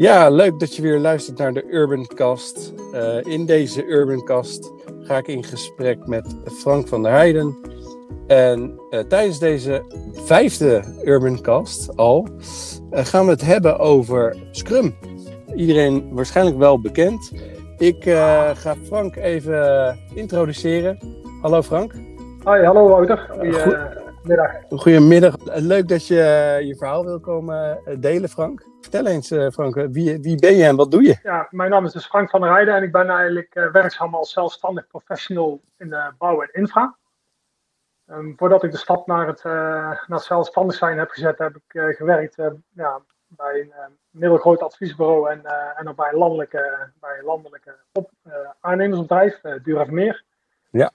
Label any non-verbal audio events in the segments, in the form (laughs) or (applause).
Ja, leuk dat je weer luistert naar de Urbancast. Uh, in deze Urbancast ga ik in gesprek met Frank van der Heijden. En uh, tijdens deze vijfde Urbancast al uh, gaan we het hebben over Scrum. Iedereen waarschijnlijk wel bekend. Ik ga Frank even introduceren. Hallo Frank. Hoi, hallo Wouter. Goedemiddag. Goedemiddag. Leuk dat je je verhaal wil komen delen, Frank. Vertel eens, uh, Frank, wie, wie ben je en wat doe je? Ja, mijn naam is dus Frank van der Heijden en ik ben eigenlijk werkzaam als zelfstandig professional in de bouw en infra. Um, voordat ik de stap naar het, uh, naar zelfstandig zijn heb gezet, heb ik gewerkt ja, bij een middelgroot adviesbureau en, en ook bij een landelijke, bij een landelijke op, aannemersbedrijf, Duraf Meer. Ja.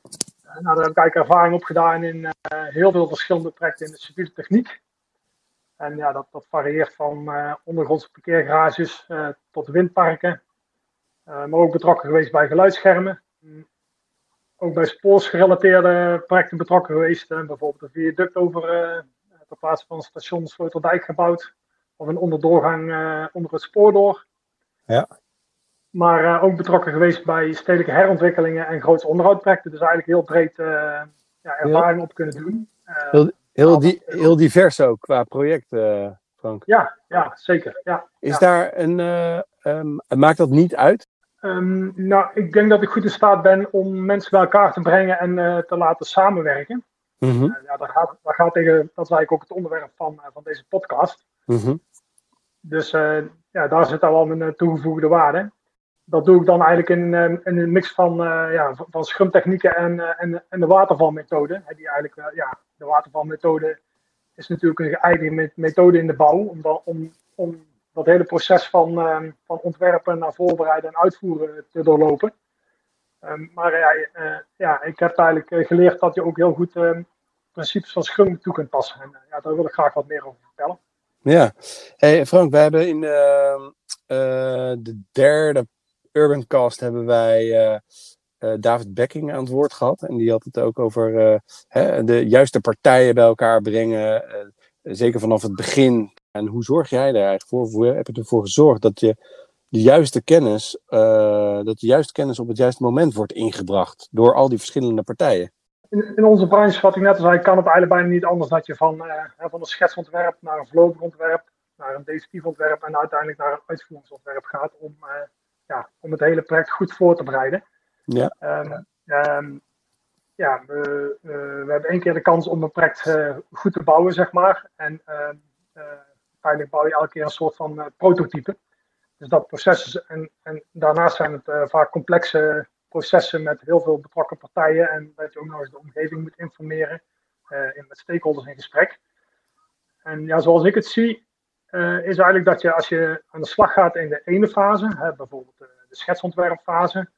Nou, daar heb ik eigenlijk ervaring opgedaan in heel veel verschillende projecten in de civiele techniek. En ja, dat, varieert van uh, ondergrondse parkeergarages uh, tot windparken. Uh, maar ook betrokken geweest bij geluidsschermen. Mm. Ook bij spoorsgerelateerde projecten betrokken geweest. bijvoorbeeld een viaduct over ter plaatse van station Sloterdijk gebouwd. Of een onderdoorgang onder het spoor door. Ja. Maar ook betrokken geweest bij stedelijke herontwikkelingen en grootse onderhoudprojecten. Dus eigenlijk heel breed ja, ervaring op kunnen doen. Heel, di heel divers ook qua project, uh, Frank. Ja, ja zeker. Ja, is ja. daar een. Um, maakt dat niet uit? Um, nou, ik denk dat ik goed in staat ben om mensen bij elkaar te brengen en uh, te laten samenwerken. Mm -hmm. ja, dat, gaat, dat, gaat tegen, dat is eigenlijk ook het onderwerp van, van deze podcast. Mm -hmm. Dus ja, daar zit al wel mijn toegevoegde waarde dat doe ik dan eigenlijk in, in een mix van, uh, ja, van scrumtechnieken en, uh, en, en de watervalmethode. Die eigenlijk, ja, de watervalmethode is natuurlijk een geëigende methode in de bouw. Om, om, om dat hele proces van, van ontwerpen naar voorbereiden en uitvoeren te doorlopen. Um, maar ja, ja, ik heb eigenlijk geleerd dat je ook heel goed principes van Scrum toe kunt passen. En ja, daar wil ik graag wat meer over vertellen. Ja, hey Frank, we hebben in de derde Urbancast hebben wij uh, uh, David Becking aan het woord gehad. En die had het ook over uh, hè, de juiste partijen bij elkaar brengen. zeker vanaf het begin. En hoe zorg jij daar eigenlijk voor? Heb je ervoor gezorgd dat je de juiste kennis, dat de juiste kennis op het juiste moment wordt ingebracht door al die verschillende partijen? In, onze branche, wat ik net zei, kan het eigenlijk bijna niet anders dat je van, van een schetsontwerp naar een voorlopig ontwerp, naar een definitief ontwerp en uiteindelijk naar een uitvoeringsontwerp gaat om ja, om het hele project goed voor te bereiden. Ja. Um, um, ja, we, uh, we hebben één keer de kans om een project uh, goed te bouwen, zeg maar. En uh, uiteindelijk bouw je elke keer een soort van prototype. Dus dat proces is, en, en daarnaast zijn het vaak complexe processen met heel veel betrokken partijen. En dat je ook nog eens de omgeving moet informeren. in, met stakeholders in gesprek. En ja, zoals ik het zie, uh, is eigenlijk dat je als je aan de slag gaat in de ene fase, hè, bijvoorbeeld de, de schetsontwerpfase,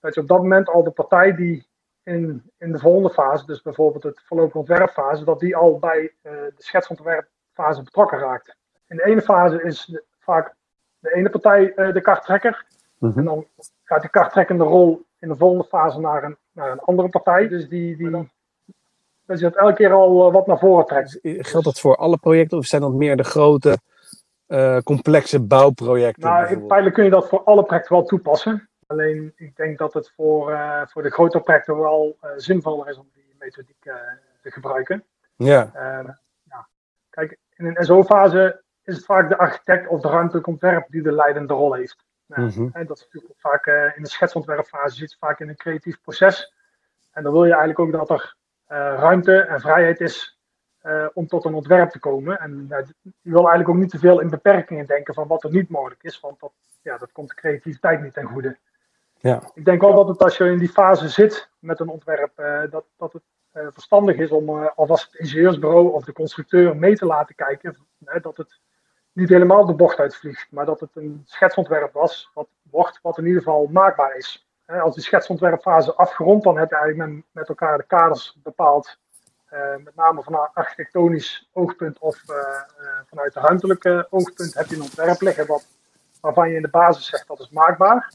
dat je op dat moment al de partij die in, in de volgende fase, dus bijvoorbeeld het voorlopige ontwerpfase, dat die al bij uh, de schetsontwerpfase betrokken raakt. In de ene fase is de, vaak de ene partij uh, de karttrekker. Mm -hmm. En dan gaat die karttrekkende rol in de volgende fase naar een, naar een andere partij. Dus die, die, dat je dat elke keer al wat naar voren trekt. Geldt dat voor alle projecten of zijn dat meer de grote uh, complexe bouwprojecten? Nou, feitelijk kun je dat voor alle projecten wel toepassen. Alleen ik denk dat het voor, uh, voor de grote projecten wel uh, zinvoller is om die methodiek te gebruiken. Ja. ja. Kijk, in een SO-fase is het vaak de architect of de ruimtelijk ontwerp die de leidende rol heeft. Ja, mm -hmm. en dat is natuurlijk vaak in de schetsontwerpfase zit vaak in een creatief proces. En dan wil je eigenlijk ook dat er ruimte en vrijheid is uh, om tot een ontwerp te komen. En je wil eigenlijk ook niet te veel in beperkingen denken van wat er niet mogelijk is, want dat, ja, dat komt de creativiteit niet ten goede. Ja. Ik denk wel dat het als je in die fase zit met een ontwerp, uh, dat, dat het verstandig is om alvast het ingenieursbureau of de constructeur mee te laten kijken. dat het niet helemaal de bocht uitvliegt, maar dat het een schetsontwerp was, wat wordt, wat in ieder geval maakbaar is. als die schetsontwerpfase afgerond, dan heb je eigenlijk met, met elkaar de kaders bepaald met name vanuit architectonisch oogpunt of uh, uh, vanuit de ruimtelijke oogpunt heb je een ontwerp liggen wat, waarvan je in de basis zegt dat is maakbaar.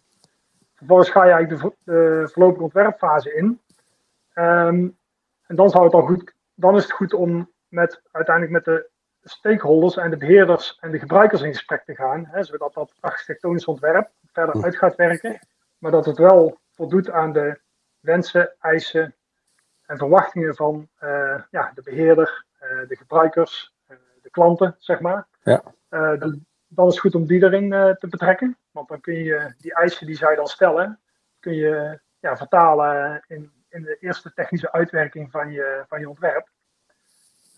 Vervolgens ga je eigenlijk de, de voorlopige ontwerpfase in. Um, en dan, zou het al goed, dan is het goed om met, uiteindelijk met de stakeholders en de beheerders en de gebruikers in gesprek te gaan, hè, zodat dat architectonisch ontwerp verder uit gaat werken, maar dat het wel voldoet aan de wensen, eisen en verwachtingen van eh, ja, de beheerder, eh, de gebruikers, eh, de klanten, zeg maar. Ja. Dan, is het goed om die erin te betrekken, want dan kun je die eisen die zij dan stellen, kun je ja, vertalen in, in de eerste technische uitwerking van je, van je ontwerp.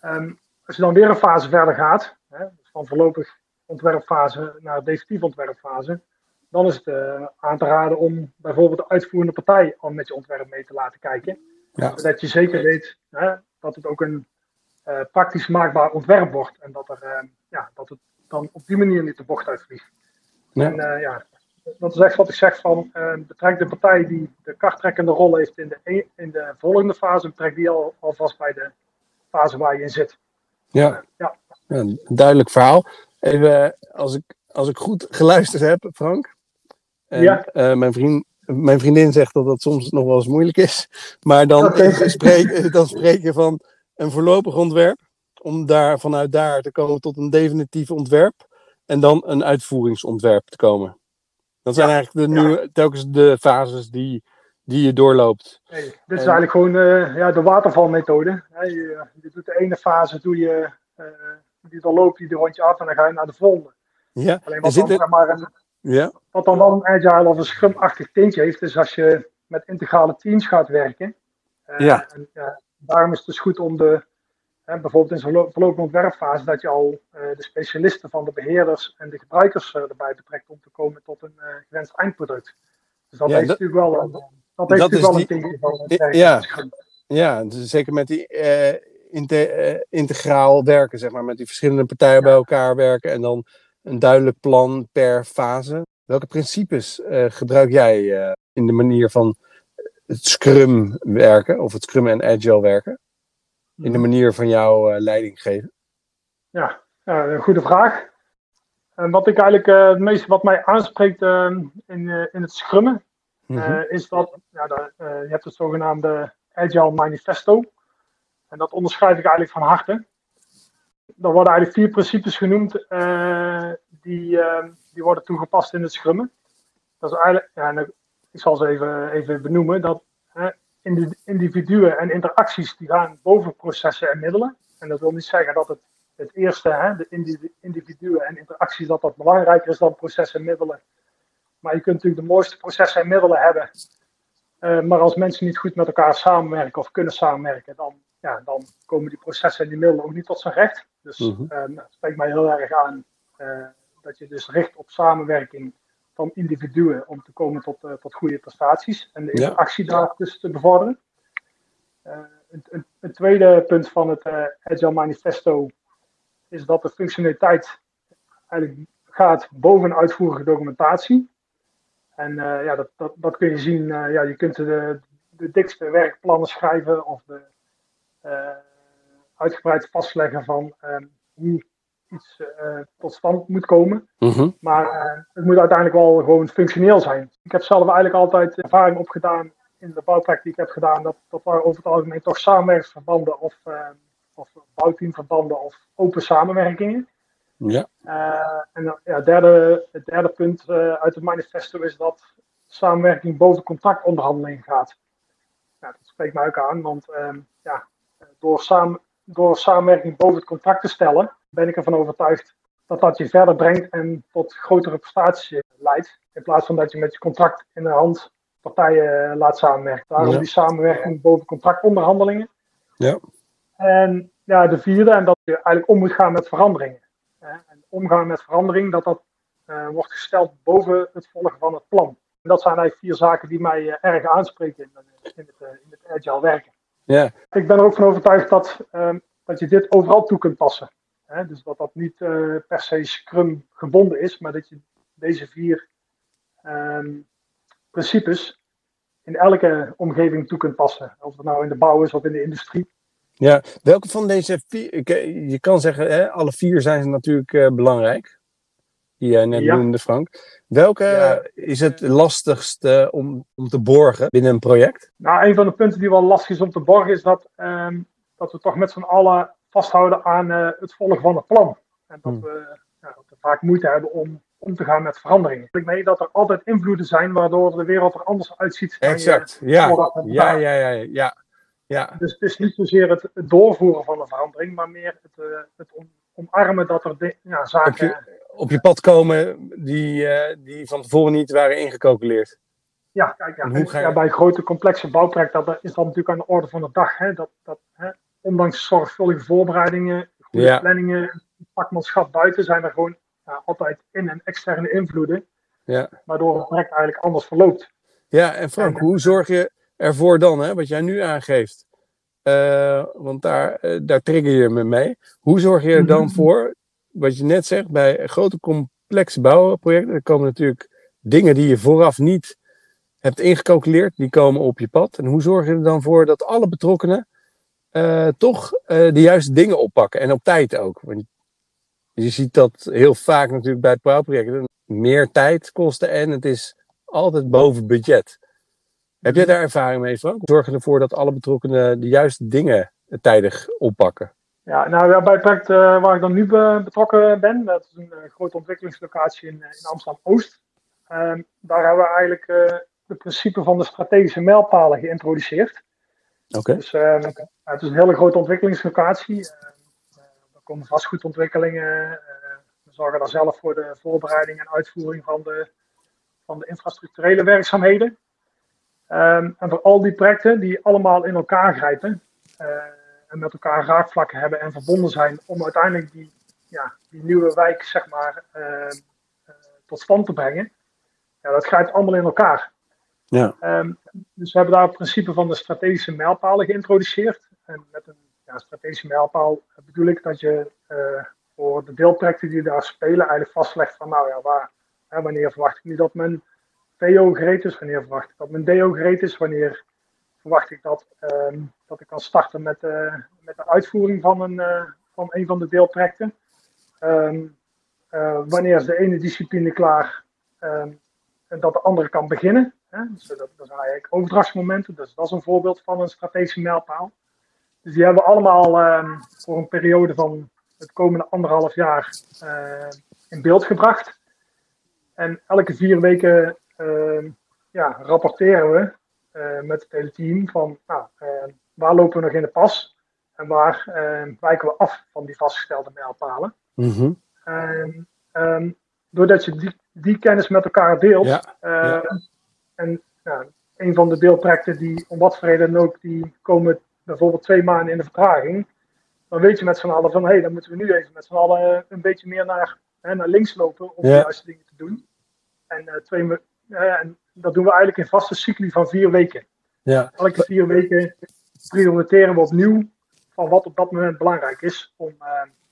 Ehm, als je dan weer een fase verder gaat, hè, dus van voorlopig ontwerpfase naar definitief ontwerpfase, dan is het aan te raden om bijvoorbeeld de uitvoerende partij al met je ontwerp mee te laten kijken. Ja. Zodat je zeker weet hè, dat het ook een eh, praktisch maakbaar ontwerp wordt en dat, er, eh, ja, dat het dan op die manier niet de bocht uitvliegt. Ja. En eh, ja, dat is echt wat ik zeg van betrek de partij die de karttrekkende rol heeft in de, e- in de volgende fase, betrek die al, alvast bij de fase waar je in zit. Ja. Ja. Ja, een duidelijk verhaal. Even, als ik, als ik goed geluisterd heb, Frank. En, Ja. mijn, vriend, mijn vriendin zegt dat dat soms nog wel eens moeilijk is. Maar dan, (laughs) spreek, dan spreek je van een voorlopig ontwerp. Om daar, vanuit daar te komen tot een definitief ontwerp. En dan een uitvoeringsontwerp te komen. Dat zijn Ja. eigenlijk de, telkens de fases die, die je doorloopt. Nee, dit is En- eigenlijk gewoon eh, ja, de watervalmethode. Hè, je, je doet de ene fase, doe je, eh, die dan loopt je de rondje af en dan ga je naar de volgende. Ja, Alleen wat dan, zeg maar, een, ja, wat dan wel een agile of een scrum-achtig tintje heeft, is als je met integrale teams gaat werken. Eh, Ja. En, daarom is het dus goed om de, hè, bijvoorbeeld in zo'n lo- voorlopige ontwerpfase, dat je al eh, de specialisten van de beheerders en de gebruikers eh, erbij betrekt om te komen tot een gewenst eindproduct. Dus dat Ja, heeft dat- natuurlijk wel een, dat heeft dat natuurlijk wel een tintje van het ja. Ja, dus zeker met die inte- integraal werken, zeg maar, met die verschillende partijen bij elkaar werken en dan een duidelijk plan per fase. Welke principes eh, gebruik jij eh, in de manier van het Scrum werken, of het Scrum en Agile werken, in de manier van jouw eh, leiding geven? Ja, een goede vraag. En wat ik eigenlijk eh, het meeste wat mij aanspreekt eh, in, eh, in het scrummen, Mhm. eh, is dat ja, de, eh, je hebt het zogenaamde Agile Manifesto. En dat onderschrijf ik eigenlijk van harte. Er worden eigenlijk vier principes genoemd eh, die, eh, die worden toegepast in het scrummen. Dat is eigenlijk, ja, ik- zal ze even, even benoemen, dat individuen en interacties die gaan boven processen en middelen. En dat wil niet zeggen dat het, het eerste, hè, de indi- individuen en interacties, dat dat belangrijker is dan processen en middelen. Maar je kunt natuurlijk de mooiste processen en middelen hebben. Eh, maar als mensen niet goed met elkaar samenwerken of kunnen samenwerken, dan, ja, dan komen die processen en die middelen ook niet tot zijn recht. Dus het spreekt mij heel erg aan eh, dat je dus richt op samenwerking van individuen om te komen tot, eh, tot goede prestaties en de Ja. interactie daar dus te bevorderen. Eh, een, een, een tweede punt van het Agile Manifesto is dat de functionaliteit eigenlijk gaat boven uitvoerige documentatie. En ja, dat, dat, dat kun je zien. ja, je kunt de, de dikste werkplannen schrijven of de, uitgebreid vastleggen van eh, hoe iets eh, tot stand moet komen. Mhm. Maar eh, het moet uiteindelijk wel gewoon functioneel zijn. Ik heb zelf eigenlijk altijd ervaring opgedaan in de bouwpraktijk die ik heb gedaan. Dat, dat waren over het algemeen toch samenwerkingsverbanden of, eh, of bouwteamverbanden of open samenwerkingen. Ja, Eh, en ja, derde, het derde punt eh, uit het manifesto is dat samenwerking boven contractonderhandelingen gaat. Ja, dat spreekt mij ook aan, want ehm, ja, door, samen, door samenwerking boven het contract te stellen, ben ik ervan overtuigd dat dat je verder brengt en tot grotere prestaties leidt. In plaats van dat je met je contract in de hand partijen eh, laat samenwerken. Daarom Ja. die samenwerking boven contractonderhandelingen. Ja. En ja, de vierde, en dat je eigenlijk om moet gaan met veranderingen. En omgaan met verandering, dat dat eh, wordt gesteld boven het volgen van het plan. En dat zijn eigenlijk vier zaken die mij eh, erg aanspreken in, in, het, eh, in het agile werken. Ja, Ik ben er ook van overtuigd dat, ehm, dat je dit overal toe kunt passen. Hè? Dus dat dat niet eh, per se Scrum gebonden is, maar dat je deze vier ehm, principes in elke omgeving toe kunt passen. Of het nou in de bouw is of in de industrie. ja. Welke van deze vier, eh, je kan zeggen, hè, alle vier zijn natuurlijk eh, belangrijk. Die jij net Ja. noemde, Frank. Welke Ja. is het lastigste om, om te borgen binnen een project? Nou, een van de punten die wel lastig is om te borgen is dat, ehm, dat we toch met z'n allen vasthouden aan het volgen van het plan. En dat, Hmm. we, ja, dat we vaak moeite hebben om om te gaan met veranderingen. Ik mee dat er altijd invloeden zijn waardoor de wereld er anders uitziet. dan je Exact, ja. Ja, ja, ja, ja. ja. Dus het is niet zozeer het, het doorvoeren van een verandering, maar meer het, eh, het om- omarmen dat er de- ja, zaken. Op je pad komen die, eh, die van tevoren niet waren ingecalculeerd. Ja, kijk, ja, En hoe ga je- ja, bij grote complexe bouwprojecten dat, is dat natuurlijk aan de orde van de dag. Hè? Dat, dat, hè, ondanks zorgvuldige voorbereidingen, goede Ja. planningen, vakmanschap buiten, zijn er gewoon ja, altijd in- en externe invloeden. Ja. Waardoor het project eigenlijk anders verloopt. Ja, en Frank, hoe zorg je ervoor dan, hè, wat jij nu aangeeft? Eh, want daar, eh, daar trigger je me mee. Hoe zorg je er dan Mhm. voor, wat je net zegt, bij grote complexe bouwprojecten, er komen natuurlijk dingen die je vooraf niet hebt ingecalculeerd, die komen op je pad. En hoe zorg je er dan voor dat alle betrokkenen eh, toch eh, de juiste dingen oppakken en op tijd ook? Want je ziet dat heel vaak natuurlijk bij het bouwproject meer tijd kosten en het is altijd boven budget. Heb jij daar ervaring mee, Frank? Zorg je ervoor dat alle betrokkenen de juiste dingen tijdig oppakken? Ja, nou bij het project eh, waar ik dan nu be- betrokken ben, dat is een eh, grote ontwikkelingslocatie in, eh, in Amsterdam-Oost. Ehm, daar hebben we eigenlijk eh het principe van de strategische mijlpalen geïntroduceerd. Oké. Dus ehm, het is een hele grote ontwikkelingslocatie. Ehm, eh, er komen vastgoedontwikkelingen. eh, we zorgen daar zelf voor de voorbereiding en uitvoering van de, van de infrastructurele werkzaamheden. En voor al die projecten die allemaal in elkaar grijpen eh, en met elkaar raakvlakken hebben en verbonden zijn om uiteindelijk die, ja, die nieuwe wijk zeg maar, ehm, eh, tot stand te brengen. Ja, dat grijpt allemaal in elkaar. Ja. Ehm, dus we hebben daar het principe van de strategische mijlpalen geïntroduceerd. En met een ja, strategische mijlpaal bedoel ik dat je eh, voor de deelprojecten die daar spelen eigenlijk vastlegt van nou ja, waar, hè, wanneer verwacht ik nu dat mijn VO gereed is, wanneer verwacht ik dat mijn DO gereed is, wanneer verwacht ik dat, ehm, dat ik kan starten met, eh, met de uitvoering van een, eh, van van de deelprojecten. Ehm, eh, wanneer is de ene discipline klaar ehm, en dat de andere kan beginnen. Hè? Dus dat, dat zijn eigenlijk overdrachtsmomenten, dus dat is een voorbeeld van een strategische mijlpaal. Dus die hebben we allemaal voor een periode van het komende anderhalf jaar in beeld gebracht. En elke vier weken ja, rapporteren we met het hele team van nou, ehm, waar lopen we nog in de pas en waar ehm, wijken we af van die vastgestelde mijlpalen. Mhm. En, ehm, doordat je die, die kennis met elkaar deelt, Ja, eh, ja. en een van de deelprojecten die om wat voor reden ook, die komen bijvoorbeeld twee maanden in de vertraging, dan weet je met z'n allen van hé, hey, dan moeten we nu even met z'n allen eh, een beetje meer naar, hè, naar links lopen om Ja. de juiste dingen te doen. En, eh, twee, eh, en dat doen we eigenlijk in vaste cycli van vier weken. ja. Elke vier weken prioriteren we opnieuw van wat op dat moment belangrijk is om, eh,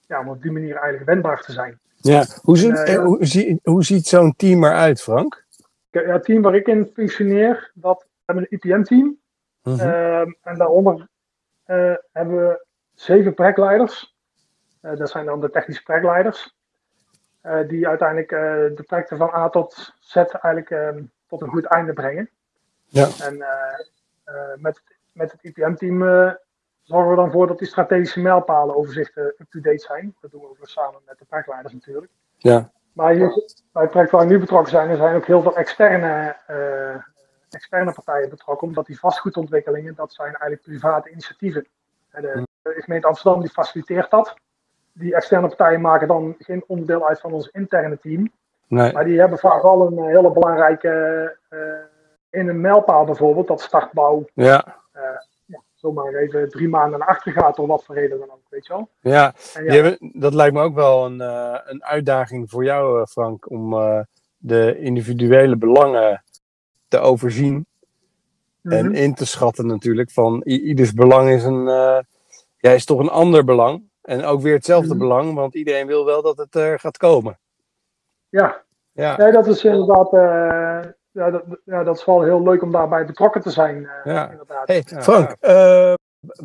ja, om op die manier eigenlijk wendbaar te zijn. ja. Hoe, ziet- eh, hoe, zie- hoe ziet zo'n team eruit, Frank? Ja, het team waar ik in functioneer, dat we hebben een IPM-team. Mhm. Ehm, en daaronder eh, hebben we zeven projectleiders. Dat zijn dan de technische projectleiders. die uiteindelijk de projecten van A tot Z eigenlijk ehm, tot een goed einde brengen. Ja. En eh, eh, met, met het IPM-team eh, zorgen we dan voor dat die strategische mijlpalen overzichten up-to-date zijn. Dat doen we ook samen met de projectleiders natuurlijk. Ja. Maar hier, bij het project waar we nu betrokken zijn, er zijn ook heel veel externe, externe partijen betrokken, omdat die vastgoedontwikkelingen, dat zijn eigenlijk private initiatieven. En de, de gemeente Amsterdam die faciliteert dat. Die externe partijen maken dan geen onderdeel uit van ons interne team. Nee. Maar die hebben vaak wel een eh, hele belangrijke, eh, in een mijlpaal bijvoorbeeld, dat startbouw Ja. ja, zomaar even drie maanden naar achter gaat, door wat voor reden dan ook, weet je wel. Ja, dat lijkt me ook wel een, eh, een uitdaging voor jou, eh, Frank, om eh, de individuele belangen te overzien en mhm. in te schatten natuurlijk. Van ieders belang is, een, eh, ja, is toch een ander belang. En ook weer hetzelfde Mhm. belang, want iedereen wil wel dat het er gaat komen. Ja, Ja, Nee, dat is inderdaad. eh, ja, dat, ja, dat is wel heel leuk om daarbij betrokken te zijn. eh, Ja. inderdaad. hey. Frank, eh,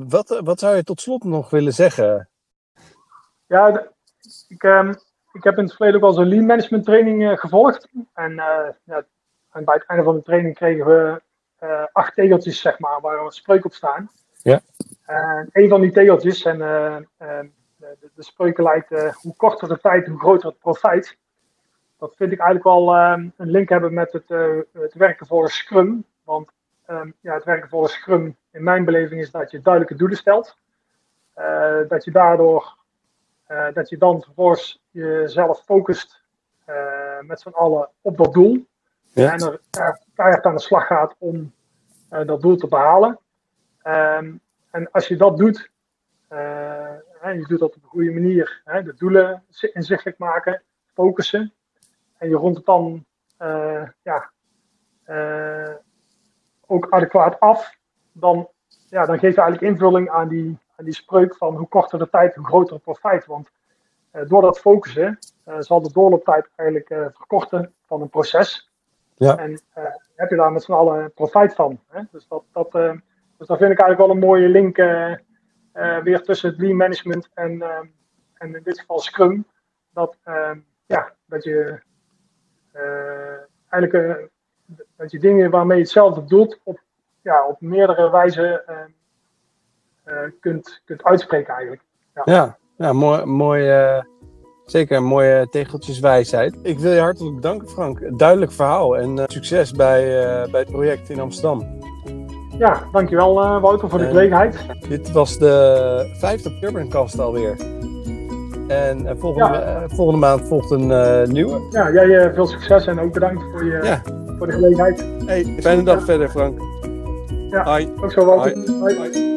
wat, wat zou je tot slot nog willen zeggen? Ja, ik, ehm, ik heb in het verleden ook al zo'n lean management training gevolgd. En, ja, en bij het einde van de training kregen we acht tegeltjes, zeg maar, waar een spreuk op staan. Ja. een van die tegeltjes, en de, de spreuken lijkt hoe korter de tijd, hoe groter het profijt. Dat vind ik eigenlijk wel een link hebben met het, het werken voor Scrum. Want ehm, ja, het werken voor Scrum, in mijn beleving, is dat je duidelijke doelen stelt. dat je daardoor, dat je dan vervolgens jezelf focust met z'n allen op dat doel. Ja. En er keihard aan de slag gaat om dat doel te behalen. Um, en als je dat doet, en je doet dat op een goede manier, hè, de doelen inzichtelijk maken, focussen. En je rondt het dan uh, ja, ook adequaat af. Dan, ja, dan geef je eigenlijk invulling aan die, aan die spreuk van hoe korter de tijd, hoe groter het profijt. Want door dat focussen zal de doorlooptijd eigenlijk verkorten van een proces. Ja. En uh, heb je daar met z'n allen profijt van. Hè? Dus, dat, dat, uh, dus dat vind ik eigenlijk wel een mooie link uh, weer tussen het lean management en, en in dit geval Scrum. Dat, ja, dat je eigenlijk dat je dingen waarmee je hetzelfde doet op, ja, op meerdere wijzen kunt, kunt uitspreken eigenlijk. Ja, ja, ja mooi, mooi Zeker een mooie tegeltjeswijsheid. Ik wil je hartelijk bedanken, Frank. Duidelijk verhaal en uh, succes bij, uh, bij het project in Amsterdam. Ja, dankjewel uh, Wouter voor de gelegenheid. Dit was de vijfde Urbancast alweer. En volgende, ja. volgende maand volgt een nieuwe. Ja, jij veel succes en ook bedankt voor, je, ja. voor de gelegenheid. Hey, fijne dag verder, Frank. Ja, Hoi. ook zo Wouter. Hoi. Hoi.